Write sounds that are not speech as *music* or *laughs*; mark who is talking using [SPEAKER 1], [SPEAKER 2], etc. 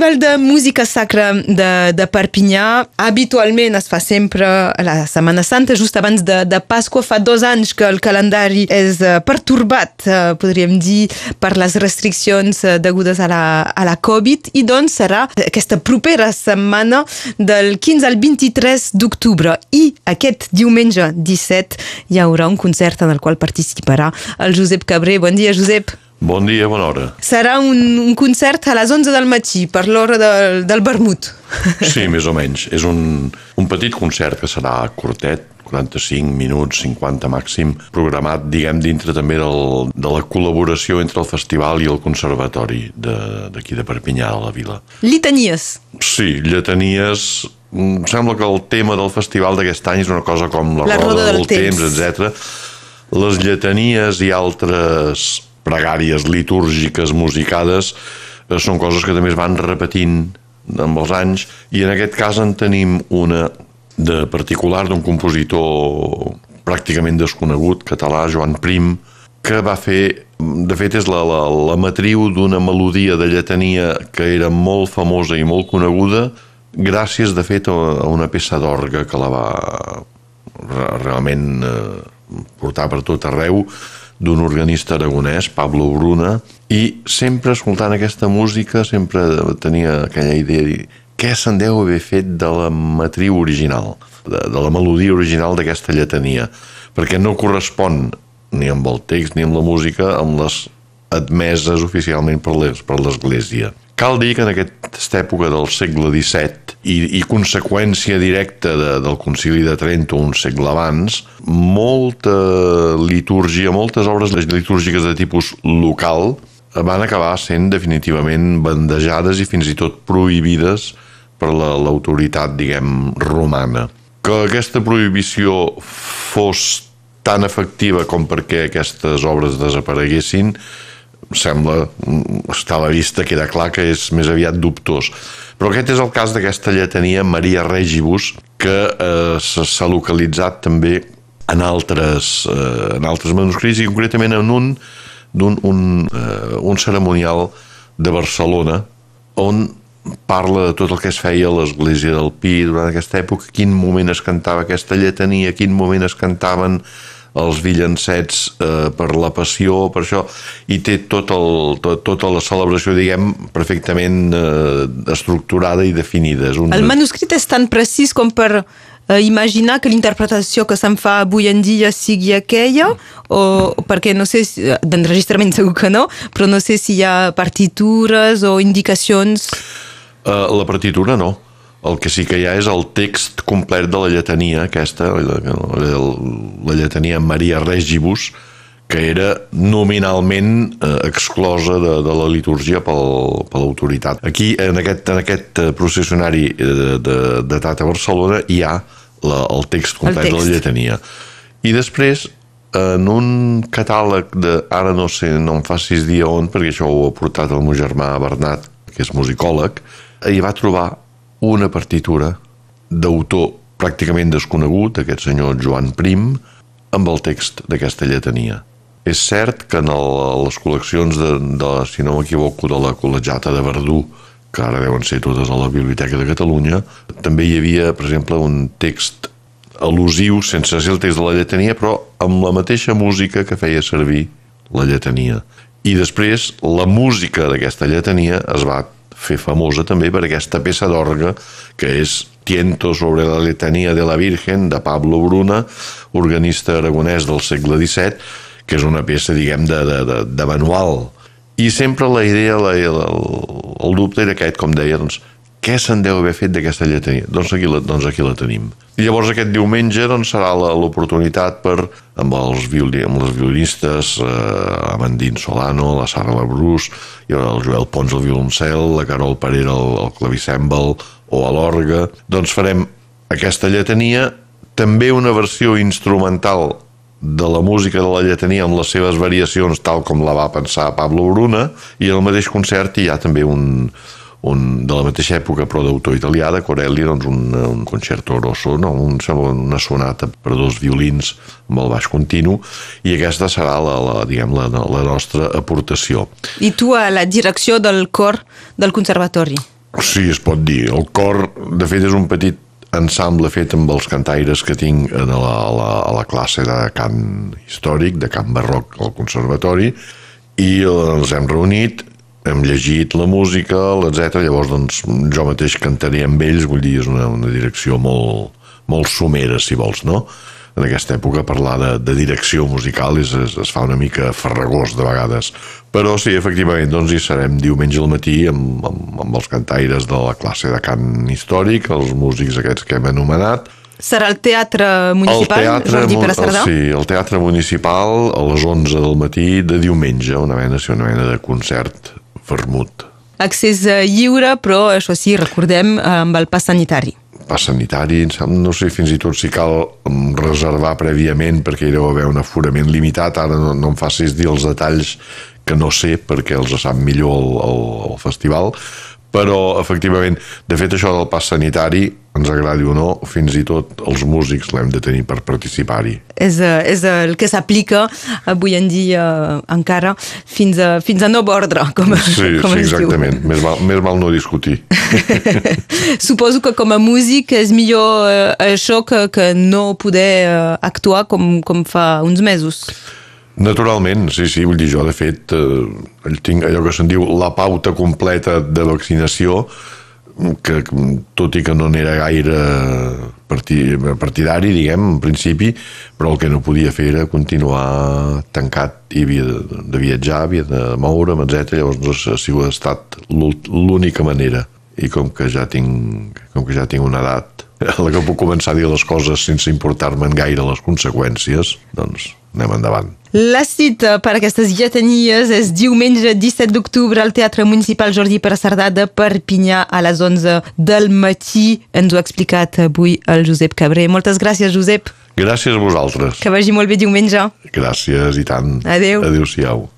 [SPEAKER 1] Festival de Música Sacra de, de Perpinyà habitualment es fa sempre a la Setmana Santa, just abans de, de Pasqua. Fa dos anys que el calendari és uh, pertorbat, uh, podríem dir, per les restriccions uh, degudes a la, a la Covid i doncs serà aquesta propera setmana del 15 al 23 d'octubre i aquest diumenge 17 hi haurà un concert en el qual participarà el Josep Cabré. Bon dia, Josep.
[SPEAKER 2] Bon dia, bona hora.
[SPEAKER 1] Serà un, un concert a les 11 del matí, per l'hora del, del vermut.
[SPEAKER 2] Sí, més o menys. És un, un petit concert que serà curtet, 45 minuts, 50 màxim, programat, diguem, dintre també del, de la col·laboració entre el festival i el conservatori d'aquí de, de Perpinyà, de la vila.
[SPEAKER 1] Litanies.
[SPEAKER 2] Sí, lletanies... Em sembla que el tema del festival d'aquest any és una cosa com la,
[SPEAKER 1] la roda, roda del, del temps,
[SPEAKER 2] temps etc. Les lletanies i altres pregàries litúrgiques musicades eh, són coses que també es van repetint amb els anys i en aquest cas en tenim una de particular d'un compositor pràcticament desconegut, català, Joan Prim, que va fer, de fet és la, la, la matriu d'una melodia de lletania que era molt famosa i molt coneguda, gràcies de fet a una peça d'orga que la va realment eh, portar per tot arreu, d'un organista aragonès, Pablo Bruna, i sempre escoltant aquesta música sempre tenia aquella idea de què se'n deu haver fet de la matriu original, de, de la melodia original d'aquesta lletania, perquè no correspon ni amb el text ni amb la música amb les admeses oficialment per l'Església. Cal dir que en aquesta època del segle XVII i, i conseqüència directa de, del concili de Trento un segle abans, molta litúrgia, moltes obres litúrgiques de tipus local van acabar sent definitivament bandejades i fins i tot prohibides per l'autoritat, la, diguem, romana. Que aquesta prohibició fos tan efectiva com perquè aquestes obres desapareguessin sembla, està a la vista, queda clar que és més aviat dubtós. Però aquest és el cas d'aquesta lletania Maria Regibus, que eh, s'ha localitzat també en altres, eh, en altres manuscrits i concretament en un, un, un, eh, un ceremonial de Barcelona on parla de tot el que es feia a l'església del Pi durant aquesta època, quin moment es cantava aquesta lletania, quin moment es cantaven els villancets eh, per la passió, per això, i té tot el, tot, tota la celebració, diguem, perfectament eh, estructurada i definida. És un...
[SPEAKER 1] El manuscrit és tan precís com per eh, imaginar que l'interpretació que se'n fa avui en dia sigui aquella, o perquè no sé, si, d'enregistrament segur que no, però no sé si hi ha partitures o indicacions...
[SPEAKER 2] Uh, la partitura no el que sí que hi ha és el text complet de la lletania aquesta, la, la, la lletania Maria Regibus, que era nominalment eh, exclosa de, de la litúrgia pel, per l'autoritat. Aquí, en aquest, en aquest eh, processionari de, de, de Tata Barcelona, hi ha la, el text complet el text. de la lletania. I després, en un catàleg de, ara no sé, no em facis dir on, perquè això ho ha portat el meu germà Bernat, que és musicòleg, hi va trobar una partitura d'autor pràcticament desconegut, aquest senyor Joan Prim, amb el text d'aquesta lletania. És cert que en el, les col·leccions de, de si no m'equivoco, de la col·legiata de Verdú, que ara deuen ser totes a la Biblioteca de Catalunya, també hi havia, per exemple, un text al·lusiu, sense ser el text de la lletania, però amb la mateixa música que feia servir la lletania. I després, la música d'aquesta lletania es va fer famosa també per aquesta peça d'orga que és Tiento sobre la letania de la Virgen de Pablo Bruna, organista aragonès del segle XVII, que és una peça, diguem, de, de, de, de manual. I sempre la idea, la, el, el dubte era aquest, com deia, doncs, què se'n deu haver fet d'aquesta lletania? Doncs aquí, la, doncs aquí la tenim. I llavors aquest diumenge doncs, serà l'oportunitat per, amb els, violi, amb les violinistes, eh, Amandín Solano, la Sara Labrús, i el Joel Pons al violoncel, la Carol Parera al, al clavicèmbal o a l'orga, doncs farem aquesta lletania, també una versió instrumental de la música de la lletania amb les seves variacions tal com la va pensar Pablo Bruna i el mateix concert hi ha també un, un, de la mateixa època però d'autor italià de Corelli doncs un, un concerto grosso no? un, una sonata per dos violins amb el baix continu i aquesta serà la, la, diguem, la, la nostra aportació
[SPEAKER 1] I tu a la direcció del cor del conservatori
[SPEAKER 2] Sí, es pot dir. El cor, de fet, és un petit ensemble fet amb els cantaires que tinc a la, a la, a la classe de cant històric, de cant barroc al conservatori, i ens hem reunit, hem llegit la música, etc. Llavors, doncs, jo mateix cantaré amb ells, vull dir, és una, una direcció molt, molt somera, si vols, no? en aquesta època parlar de, de direcció musical és, es, es fa una mica farragós de vegades però sí, efectivament, doncs hi serem diumenge al matí amb, amb, amb els cantaires de la classe de cant històric els músics aquests que hem anomenat
[SPEAKER 1] Serà el Teatre Municipal, el teatre, Jordi Pere Cerdà?
[SPEAKER 2] Sí, el Teatre Municipal a les 11 del matí de diumenge, una mena, sí, una mena de concert vermut.
[SPEAKER 1] Accés eh, lliure, però això sí, recordem, amb el pas sanitari.
[SPEAKER 2] Pas sanitari, no sé fins i tot si cal reservar prèviament perquè hi deu haver un aforament limitat, ara no, no em facis dir els detalls que no sé perquè els sap millor el, el, el festival, però efectivament, de fet això del pas sanitari ens agradi o no, fins i tot els músics l'hem de tenir per participar-hi.
[SPEAKER 1] És, eh, és el que s'aplica avui en dia encara fins a, fins a no ordre, com,
[SPEAKER 2] sí, com sí, exactament. Més val, més val no discutir. *laughs*
[SPEAKER 1] Suposo que com a músic és millor eh, això que, que no poder eh, actuar com, com fa uns mesos.
[SPEAKER 2] Naturalment, sí, sí, vull dir, jo de fet eh, tinc allò que se'n diu la pauta completa de vaccinació, que tot i que no n'era gaire partidari, diguem, en principi, però el que no podia fer era continuar tancat i havia de, viatjar, havia de moure'm, etc. Llavors no ha sigut estat l'única manera. I com que ja tinc, com que ja tinc una edat en la que puc començar a dir les coses sense importar-me'n gaire les conseqüències, doncs anem endavant.
[SPEAKER 1] La cita per aquestes lletanies és diumenge 17 d'octubre al Teatre Municipal Jordi Pere Cerdà de Perpinyà a les 11 del matí. Ens ho ha explicat avui el Josep Cabré. Moltes gràcies, Josep.
[SPEAKER 2] Gràcies a vosaltres.
[SPEAKER 1] Que vagi molt bé diumenge.
[SPEAKER 2] Gràcies i tant.
[SPEAKER 1] Adéu.
[SPEAKER 2] Adéu-siau.